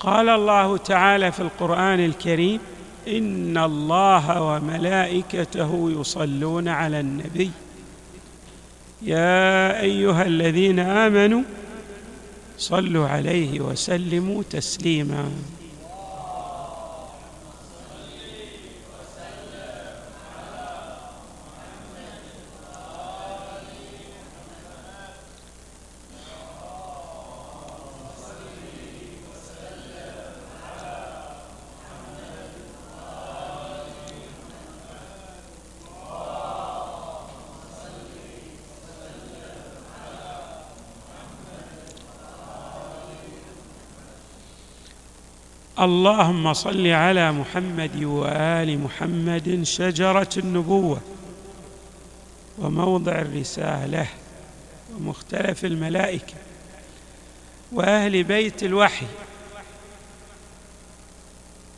قال الله تعالى في القرآن الكريم إن الله وملائكته يصلون على النبي. يا أيها الذين آمنوا صلوا عليه وسلموا تسليما. اللهم صل على محمد وآل محمد شجرة النبوة وموضع الرسالة ومختلف الملائكة وأهل بيت الوحي.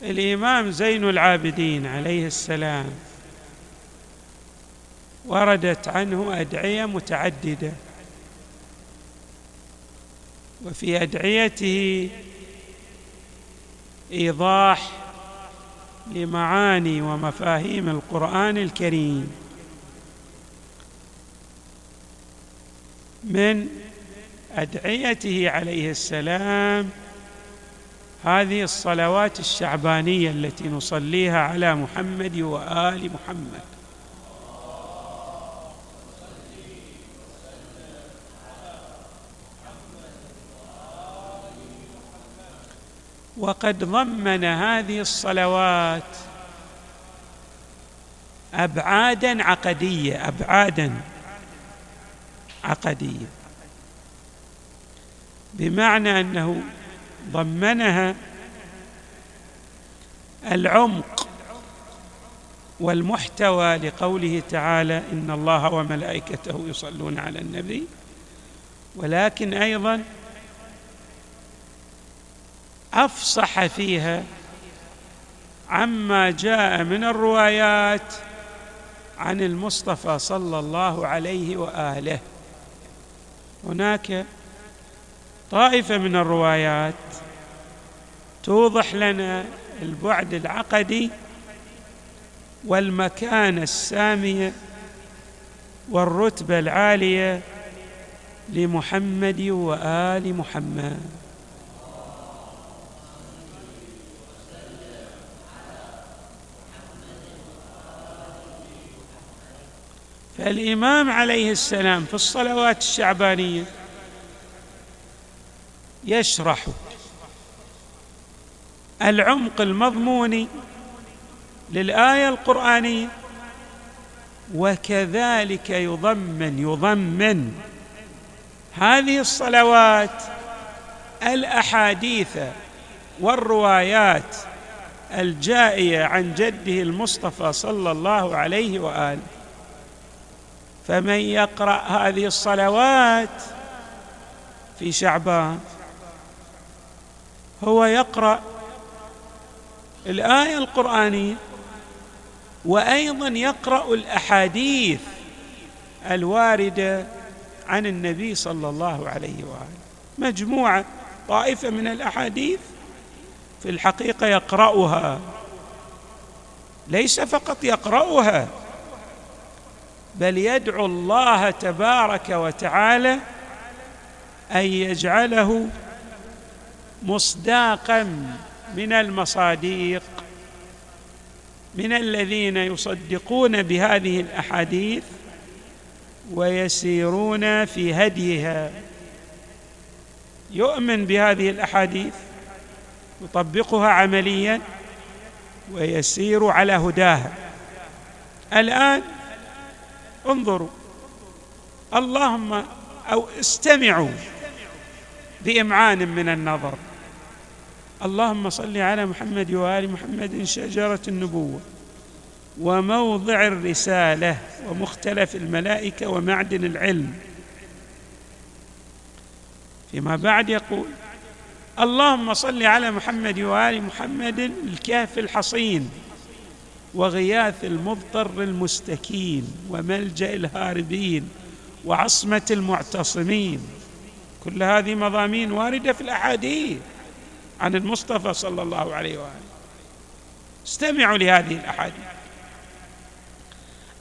الإمام زين العابدين عليه السلام وردت عنه أدعية متعددة وفي أدعيته إيضاح لمعاني ومفاهيم القرآن الكريم. من أدعيته عليه السلام هذه الصلوات الشعبانية التي نصليها على محمد وآل محمد. وقد ضمن هذه الصلوات أبعادا عقدية أبعادا عقدية. بمعنى أنه ضمنها العمق والمحتوى لقوله تعالى إن الله وملائكته يصلون على النبي ولكن أيضا أفصح فيها عما جاء من الروايات عن المصطفى صلى الله عليه وآله. هناك طائفة من الروايات توضح لنا البعد العقدي والمكانه السامية والرتبة العالية لمحمد وآل محمد. فالإمام عليه السلام في الصلوات الشعبانية يشرح العمق المضموني للآية القرآنية وكذلك يضمن يضمن هذه الصلوات الأحاديث والروايات الجائية عن جده المصطفى صلى الله عليه وآله. فمن يقرأ هذه الصلوات في شعبان هو يقرأ الآية القرآنية وأيضا يقرأ الأحاديث الواردة عن النبي صلى الله عليه وآله. مجموعة طائفة من الأحاديث في الحقيقة يقرأها ليس فقط يقرأها بل يدعو الله تبارك وتعالى أن يجعله مصداقا من المصاديق من الذين يصدقون بهذه الأحاديث ويسيرون في هديها. يؤمن بهذه الأحاديث يطبقها عمليا ويسير على هداها. الآن انظروا. اللهم أو استمعوا بإمعان من النظر. اللهم صل على محمد وآل محمد شجرة النبوة وموضع الرسالة ومختلف الملائكة ومعدن العلم. فيما بعد يقول اللهم صل على محمد وآل محمد الكهف الحصين. وغياث المضطر المستكين وملجأ الهاربين وعصمة المعتصمين. كل هذه مضامين واردة في الأحاديث عن المصطفى صلى الله عليه وآله. استمعوا لهذه الأحاديث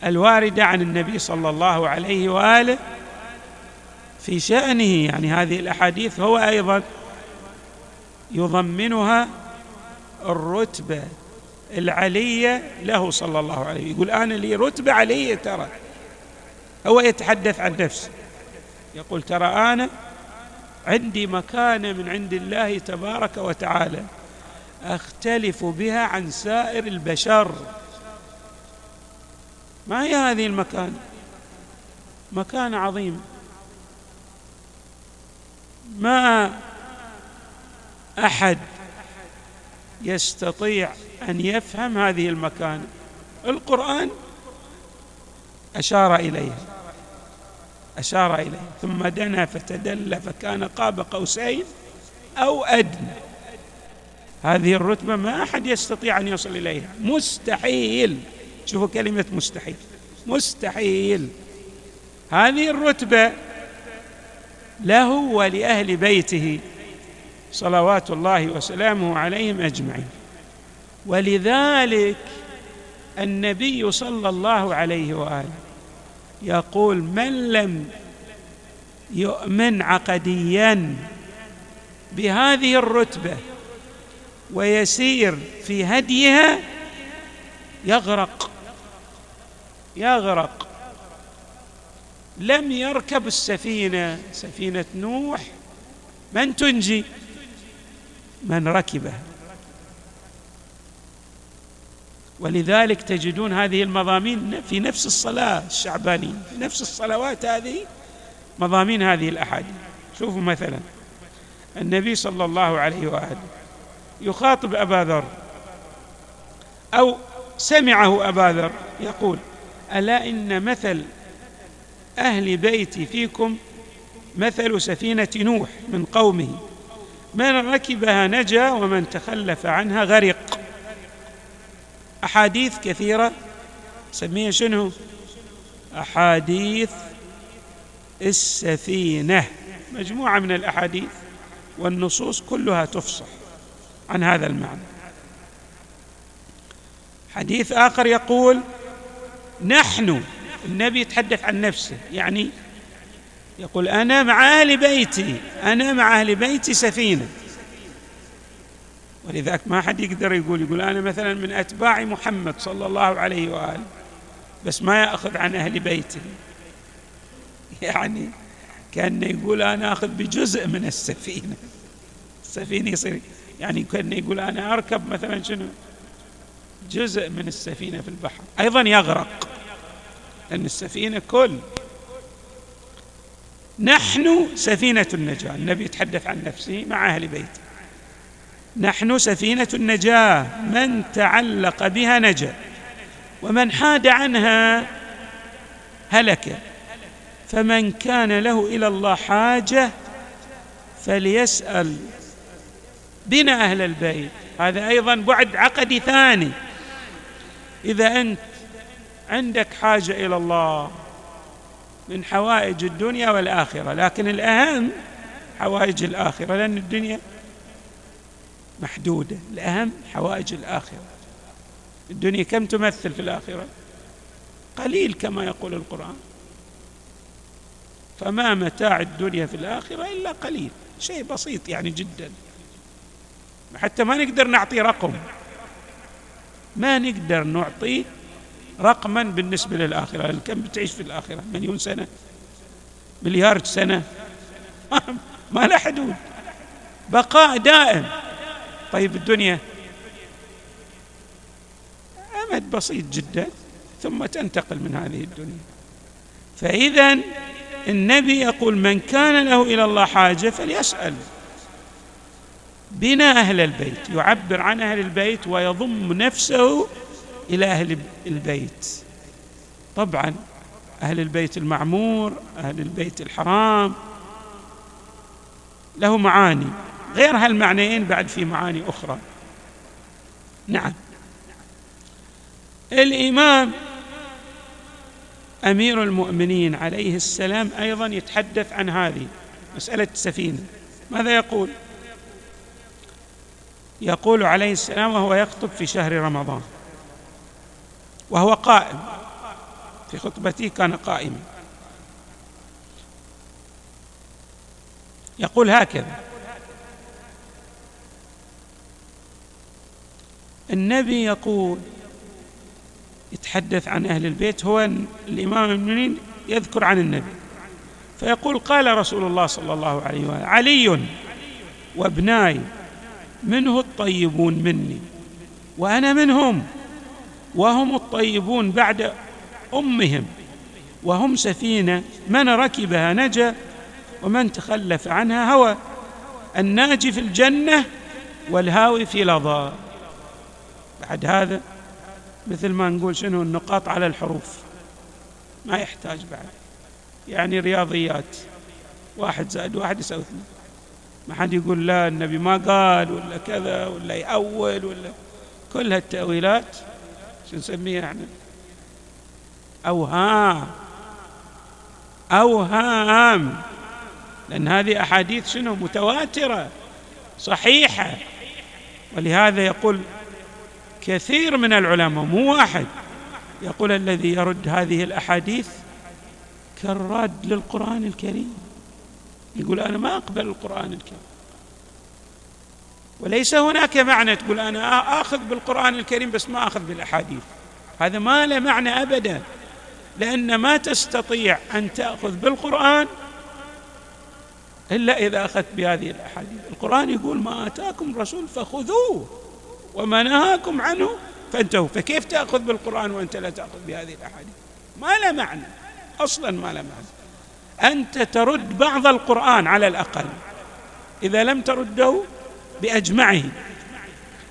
الواردة عن النبي صلى الله عليه وآله في شأنه. يعني هذه الأحاديث هو أيضا يضمنها الرتبة العلية له صلى الله عليه يقول أنا لي رتبة علية ترى. هو يتحدث عن نفسه. يقول ترى أنا عندي مكانة من عند الله تبارك وتعالى أختلف بها عن سائر البشر. ما هي هذه المكانة؟ مكانة عظيمة. ما أحد يستطيع أن يفهم هذه المكانة القرآن أشار إليها. أشار إليه ثم دنا فتدلى فكان قاب قوسين أو أدنى. هذه الرتبة ما أحد يستطيع أن يصل إليها. مستحيل. شوفوا كلمة مستحيل. مستحيل. هذه الرتبة له ولأهل بيته صلوات الله وسلامه عليهم أجمعين. ولذلك النبي صلى الله عليه وآله يقول من لم يؤمن عقديا بهذه الرتبة ويسير في هديها يغرق يغرق. لم يركب السفينة سفينة نوح. من تنجي؟ من ركبها. ولذلك تجدون هذه المضامين في نفس الصلاة الشعبانية في نفس الصلوات هذه مضامين هذه الأحاديث. شوفوا مثلا النبي صلى الله عليه وآله يخاطب أبا ذر أو سمعه أبا ذر يقول ألا إن مثل أهل بيتي فيكم مثل سفينة نوح من قومه؟ من ركبها نجا ومن تخلف عنها غرق. أحاديث كثيرة. سميها شنو؟ أحاديث السفينة. مجموعة من الأحاديث والنصوص كلها تفصح عن هذا المعنى. حديث آخر يقول نحن النبي يتحدث عن نفسه يعني يقول أنا مع أهل بيتي أنا مع أهل بيتي سفينة. ولذلك ما حد يقدر يقول يقول أنا مثلا من أتباع محمد صلى الله عليه وآله بس ما يأخذ عن أهل بيته. يعني كأنه يقول أنا أخذ بجزء من السفينة. السفينة يصير يعني كأنه يقول أنا أركب مثلا شنو؟ جزء من السفينة في البحر. أيضا يغرق لأن السفينة كل. نحن سفينة النجاة. النبي يتحدث عن نفسه مع أهل بيته. نحن سفينة النجاة من تعلق بها نجا. ومن حاد عنها هلك. فمن كان له إلى الله حاجة فليسأل. بنا أهل البيت. هذا أيضا بعد عقدي ثاني. إذا أنت عندك حاجة إلى الله من حوائج الدنيا والآخرة لكن الأهم حوائج الآخرة لأن الدنيا محدودة الأهم حوائج الآخرة. الدنيا كم تمثل في الآخرة؟ قليل كما يقول القرآن. فما متاع الدنيا في الآخرة إلا قليل شيء بسيط يعني جدا. حتى ما نقدر نعطي رقم. ما نقدر نعطي رقما بالنسبة للآخرة. كم بتعيش في الآخرة؟ مليون سنة؟ مليار سنة؟ ما لا حدود بقاء دائم. طيب الدنيا أمد بسيط جدا ثم تنتقل من هذه الدنيا. فإذا النبي يقول من كان له إلى الله حاجة فليسأل. بنا أهل البيت يعبر عن أهل البيت ويضم نفسه إلى أهل البيت. طبعا أهل البيت المعمور أهل البيت الحرام له معاني. غير هالمعنيين بعد في معاني أخرى. نعم. الإمام أمير المؤمنين عليه السلام أيضا يتحدث عن هذه مسألة السفينة. ماذا يقول؟ يقول عليه السلام وهو يخطب في شهر رمضان. وهو قائم. في خطبته كان قائما. يقول هكذا. النبي يقول يتحدث عن أهل البيت هو الإمام المؤمنين يذكر عن النبي. فيقول قال رسول الله صلى الله عليه وسلم علي وابناي منه الطيبون مني وأنا منهم وهم الطيبون بعد أمهم وهم سفينة من ركبها نجا ومن تخلف عنها هوى الناجي في الجنة والهاوي في لظى بعد هذا مثل ما نقول شنو النقاط على الحروف. ما يحتاج بعد. يعني رياضيات. واحد زائد واحد يساوي اثنين. ما حد يقول لا النبي ما قال ولا كذا ولا يأول ولا كل هالتأويلات شو نسميها إحنا أوهام. أوهام. لأن هذه أحاديث شنو؟ متواترة. صحيحة. ولهذا يقول كثير من العلماء مو واحد. يقول الذي يرد هذه الأحاديث كالراد للقرآن الكريم. يقول أنا ما أقبل القرآن الكريم. وليس هناك معنى تقول أنا آخذ بالقرآن الكريم بس ما أخذ بالأحاديث. هذا ما له معنى أبدا. لأن ما تستطيع أن تأخذ بالقرآن إلا إذا أخذت بهذه الأحاديث. القرآن يقول ما آتاكم الرسول فخذوه. وما نهاكم عنه فانتهوا. فكيف تأخذ بالقرآن وأنت لا تأخذ بهذه الأحاديث؟ ما له معنى. أصلا ما له معنى. أنت ترد بعض القرآن على الأقل إذا لم ترده بأجمعه.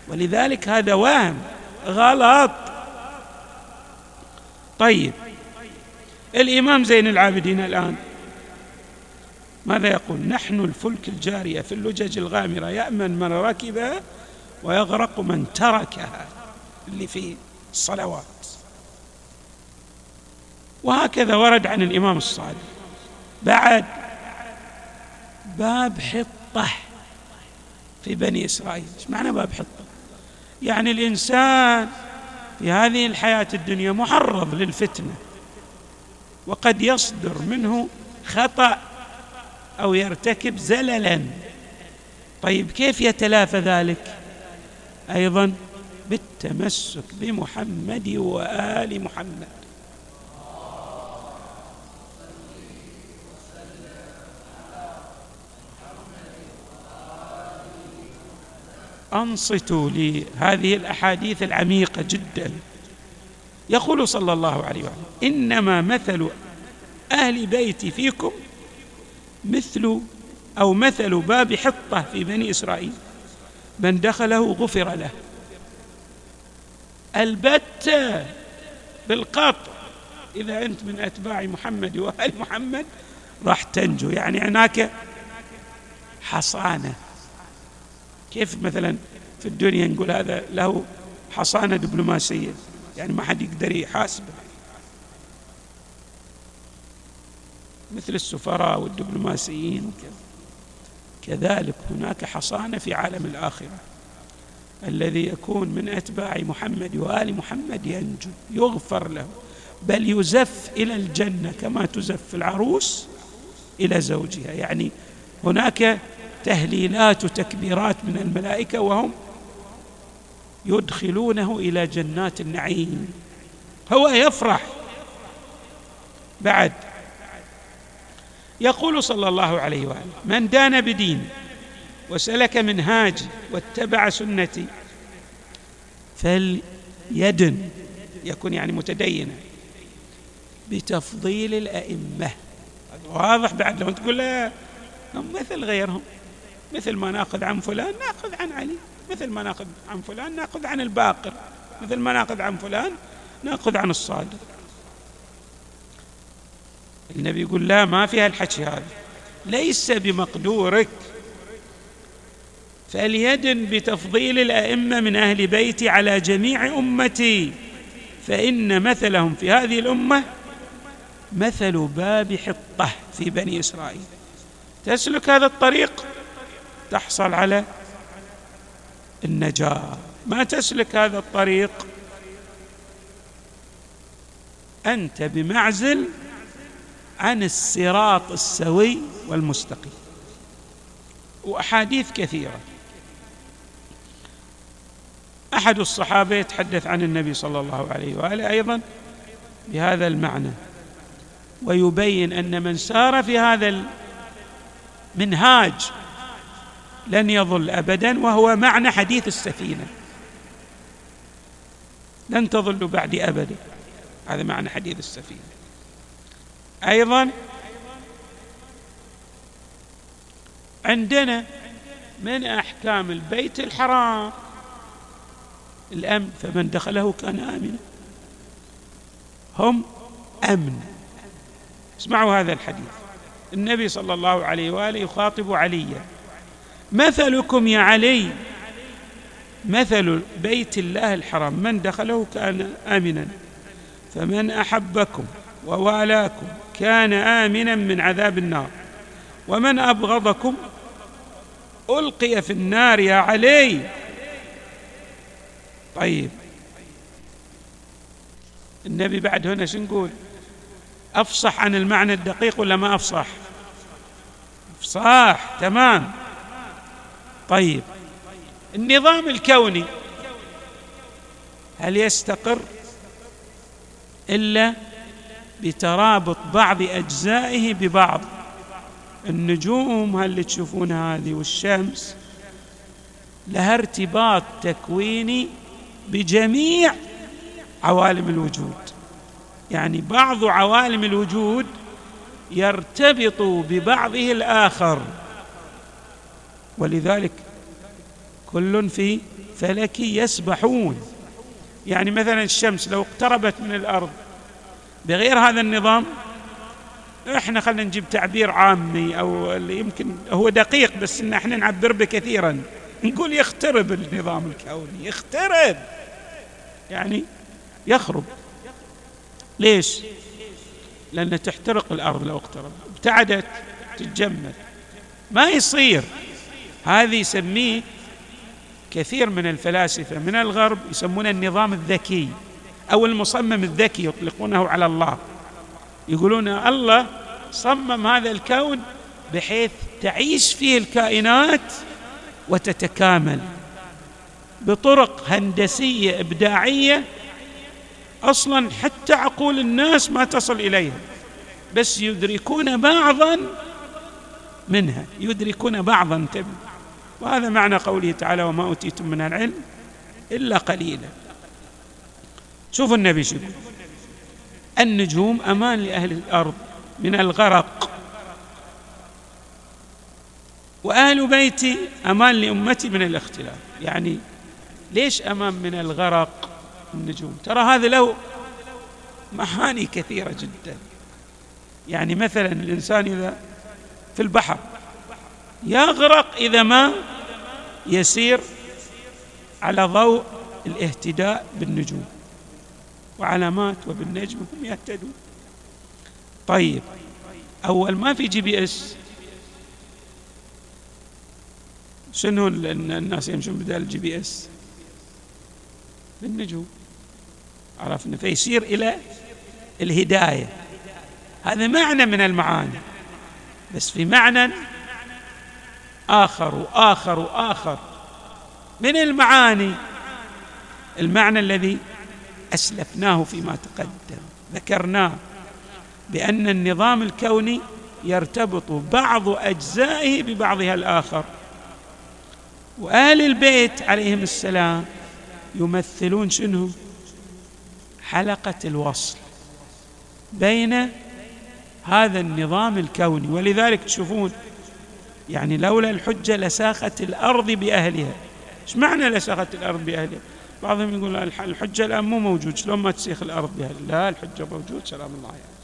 ولذلك هذا وهم غلط. طيب. الإمام زين العابدين الآن ماذا يقول؟ نحن الفلك الجارية في اللجج الغامرة. يأمن من ركبها ويغرق من تركها اللي في الصلوات. وهكذا ورد عن الإمام الصالح بعد باب حطة في بني إسرائيل. إيش معنى باب حطة؟ يعني الإنسان في هذه الحياة الدنيا محرض للفتنة وقد يصدر منه خطأ أو يرتكب زللا. طيب كيف يتلافى ذلك؟ أيضا بالتمسك بمحمد وآل محمد. أنصتوا لهذه الأحاديث العميقة جدا. يقول صلى الله عليه وسلم إنما مثل أهل بيتي فيكم مثل أو مثل باب حطة في بني إسرائيل. من دخله غفر له. البتة بالقطع إذا أنت من أتباع محمد وآل محمد راح تنجو. يعني هناك حصانة. كيف مثلا في الدنيا نقول هذا له حصانة دبلوماسية؟ يعني ما حد يقدر يحاسبه مثل السفراء والدبلوماسيين وكذا. كذلك هناك حصانة في عالم الآخرة. الذي يكون من أتباع محمد وآل محمد ينجو يغفر له. بل يزف إلى الجنة كما تزف العروس إلى زوجها. يعني هناك تهليلات وتكبيرات من الملائكة وهم يدخلونه إلى جنات النعيم. هو يفرح بعد يقول صلى الله عليه وآله من دان بدين وسلك منهاجي واتبع سنتي فليدن يكون يعني متدينا بتفضيل الأئمة. واضح بعد لما تقول لا هم مثل غيرهم مثل ما ناخذ عن فلان ناخذ عن علي مثل ما ناخذ عن فلان ناخذ عن الباقر مثل ما ناخذ عن فلان ناخذ عن الصادق. النبي يقول لا ما فيها الحكي هذا. ليس بمقدورك. فليدن بتفضيل الأئمة من أهل بيتي على جميع أمتي. فإن مثلهم في هذه الأمة مثل باب حطة في بني إسرائيل. تسلك هذا الطريق؟ تحصل على النجاة. ما تسلك هذا الطريق؟ أنت بمعزل عن الصراط السوي والمستقيم. وأحاديث كثيرة. أحد الصحابة يتحدث عن النبي صلى الله عليه وآله أيضا بهذا المعنى ويبين أن من سار في هذا المنهاج لن يضل ابدا وهو معنى حديث السفينة. لن تضلوا بعدي ابدا هذا معنى حديث السفينة. أيضا عندنا من أحكام البيت الحرام. الأمن فمن دخله كان امنا. هم أمن. اسمعوا هذا الحديث. النبي صلى الله عليه وآله يخاطب عليا مثلكم يا علي. مثل بيت الله الحرام. من دخله كان امنا. فمن أحبكم ووالاكم كان آمنا من عذاب النار. ومن أبغضكم ألقي في النار يا علي. طيب. النبي بعد هنا شو نقول؟ أفصح عن المعنى الدقيق ولا ما أفصح؟ أفصاح تمام. طيب. النظام الكوني هل يستقر إلا بترابط بعض أجزائه ببعض. النجوم اللي تشوفونها هذه والشمس لها ارتباط تكويني بجميع عوالم الوجود. يعني بعض عوالم الوجود يرتبط ببعضه الآخر. ولذلك كل في فلك يسبحون. يعني مثلا الشمس لو اقتربت من الأرض بغير هذا النظام إحنا خلينا نجيب تعبير عامي أو اللي يمكن هو دقيق بس إن إحنا نعبر به كثيرا. نقول يخترب النظام الكوني يخترب. يعني يخرب. ليش؟ لأن تحترق الأرض لو اقترب. ابتعدت تتجمد. ما يصير. هذه يسميه كثير من الفلاسفة من الغرب يسمونه النظام الذكي. أو المصمم الذكي يطلقونه على الله. يقولون الله صمم هذا الكون بحيث تعيش فيه الكائنات وتتكامل بطرق هندسية إبداعية. أصلا حتى عقول الناس ما تصل إليها. بس يدركون بعضا منها يدركون بعضا انتبه وهذا معنى قوله تعالى وما أوتيتم من العلم إلا قليلا. شوفوا النبي شو النجوم أمان لأهل الأرض من الغرق. وأهل بيتي أمان لأمتي من الاختلاف. يعني ليش أمان من الغرق النجوم؟ ترى هذا له معاني كثيرة جدا. يعني مثلا الإنسان إذا في البحر يغرق إذا ما يسير على ضوء الاهتداء بالنجوم. وعلامات وبالنجم هم يهتدون. طيب أول ما في GPS شنو الناس يمشون بدال ال GPS بالنجوم. عرفنا فيصير إلى الهداية. هذا معنى من المعاني. بس في معنى آخر وآخر وآخر. من المعاني؟ المعنى الذي أسلفناه فيما تقدم. ذكرناه بأن النظام الكوني يرتبط بعض أجزائه ببعضها الآخر. وآل البيت عليهم السلام يمثلون شنو؟ حلقة الوصل بين هذا النظام الكوني. ولذلك تشوفون يعني لولا الحجة لساخت الأرض بأهلها. إيش معنى لساخت الأرض بأهلها؟ بعضهم يقول الحجة الآن مو موجود شلون ما تسيخ الأرض بأهلها لا الحجة موجود سلام الله يعني.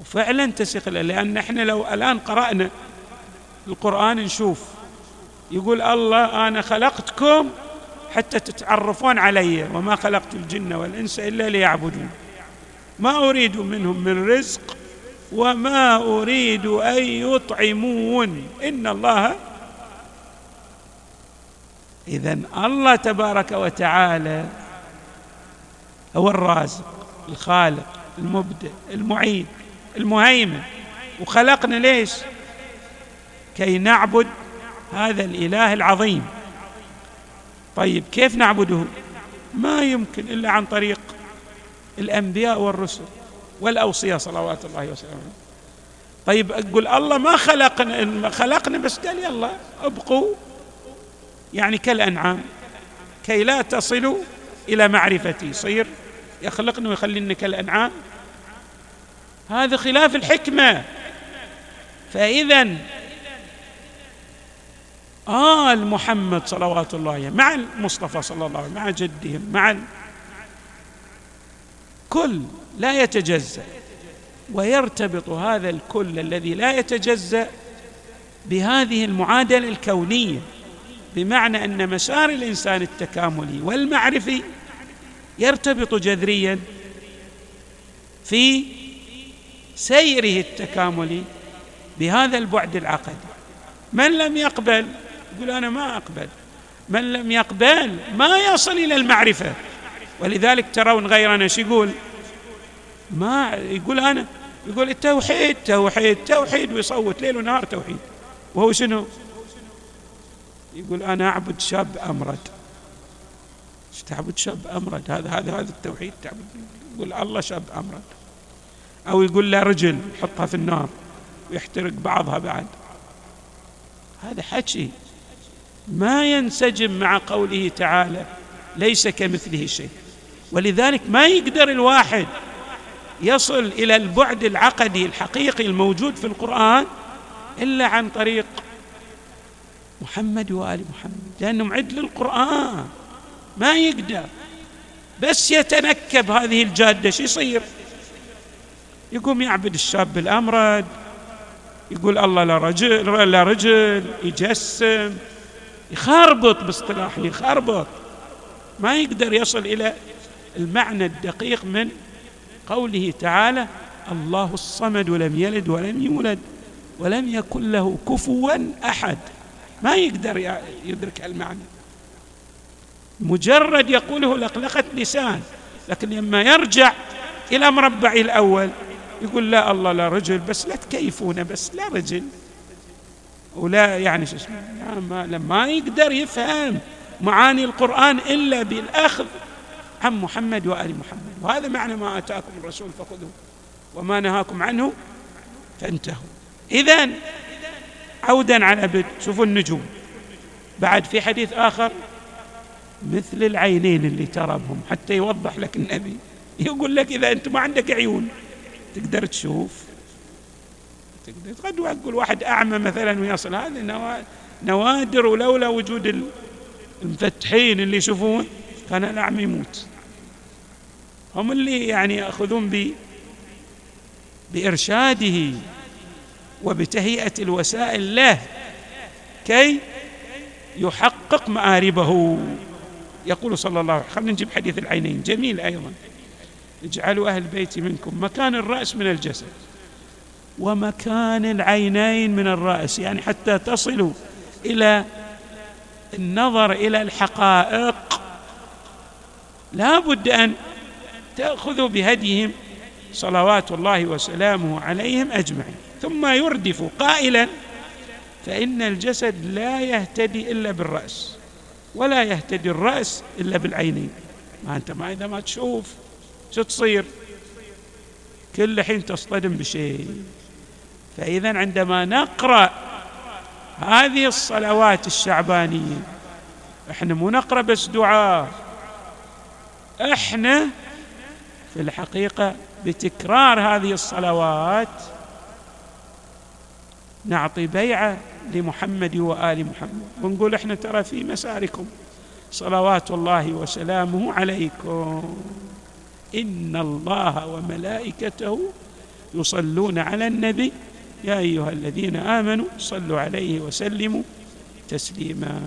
وفعلا تسيخ لأن إحنا لو الآن قرأنا القرآن نشوف يقول الله أنا خلقتكم حتى تتعرفون علي وما خلقت الجن والإنس إلا ليعبدون. ما أريد منهم من رزق وما أريد أن يطعمون. إن الله إذا الله تبارك وتعالى هو الرازق الخالق المبدع المعيد المهيمن. وخلقنا ليش؟ كي نعبد هذا الإله العظيم. طيب كيف نعبده؟ ما يمكن إلا عن طريق الأنبياء والرسل والأوصياء صلوات الله وسلامه. طيب أقول الله ما خلقنا خلقنا بس قال يلا ابقوا. يعني كالأنعام كي لا تصلوا إلى معرفتي. يصير يخلقنا ويخلينا كالأنعام. هذا خلاف الحكمة. فاذا آل محمد صلوات الله عليه مع المصطفى صلى الله عليه وسلم مع جدهم مع كل لا يتجزأ. ويرتبط هذا الكل الذي لا يتجزأ بهذه المعادلة الكونية. بمعنى أن مسار الإنسان التكاملي والمعرفي يرتبط جذريا في سيره التكاملي بهذا البعد العقدي. من لم يقبل يقول أنا ما أقبل. من لم يقبل ما يصل إلى المعرفة. ولذلك ترون غيرنا شو يقول؟ ما يقول أنا يقول التوحيد توحيد توحيد ويصوت ليل ونهار توحيد. وهو شنو؟ يقول أنا أعبد شاب أمرد. تعبد شاب أمرد؟ هذا هذا هذا التوحيد تعبد. يقول الله شاب أمرد. أو يقول له رجل يحطها في النار ويحترق بعضها بعد. هذا حكي. ما ينسجم مع قوله تعالى ليس كمثله شيء. ولذلك ما يقدر الواحد يصل إلى البعد العقدي الحقيقي الموجود في القرآن إلا عن طريق محمد وآل محمد لأنه معد للقران ما يقدر. بس يتنكب هذه الجادة شو يصير؟ يقوم يعبد الشاب الأمرد يقول الله لا رجل لا رجل يجسم يخربط باصطلاحه يخربط. ما يقدر يصل إلى المعنى الدقيق من قوله تعالى الله الصمد ولم يلد ولم يولد ولم يكن له كفوا أحد. ما يقدر يدرك المعنى. مجرد يقوله لقلقة لسان لكن لما يرجع إلى مربع الأول يقول لا الله لا رجل بس لا تكيفونه بس لا رجل. ولا يعني شو اسمه ما لما يقدر يفهم معاني القرآن إلا بالأخذ عن محمد وآل محمد. وهذا معنى ما آتاكم الرسول فخذوه. وما نهاكم عنه فانتهوا. إذا عودا على بد شوفوا النجوم. بعد في حديث آخر مثل العينين اللي ترى بهم حتى يوضح لك النبي. يقول لك إذا أنت ما عندك عيون تقدر تشوف. تقدر قد يقول واحد أعمى مثلا ويصل. هذه نوادر ولولا وجود المفتحين اللي يشوفون كان الأعمى يموت. هم اللي يعني يأخذون ب بإرشاده. وبتهيئة الوسائل له كي يحقق مآربه. يقول صلى الله عليه وسلم خلينا نجيب حديث العينين. جميل أيضا. اجعلوا أهل بيتي منكم مكان الرأس من الجسد ومكان العينين من الرأس يعني حتى تصلوا إلى النظر إلى الحقائق. لا بد أن تأخذوا بهديهم صلوات الله وسلامه عليهم أجمعين. ثم يردف قائلا فإن الجسد لا يهتدي إلا بالرأس ولا يهتدي الرأس إلا بالعينين. ما أنت ما إذا ما تشوف شو تصير؟ كل حين تصطدم بشيء. فإذا عندما نقرأ هذه الصلوات الشعبانية إحنا مو نقرأ بس دعاء إحنا في الحقيقة بتكرار هذه الصلوات نعطي بيعة لمحمد وآل محمد. ونقول إحنا ترى في مساركم. صلوات الله وسلامه عليكم. إن الله وملائكته يصلون على النبي. يا أيها الذين آمنوا صلوا عليه وسلموا تسليما.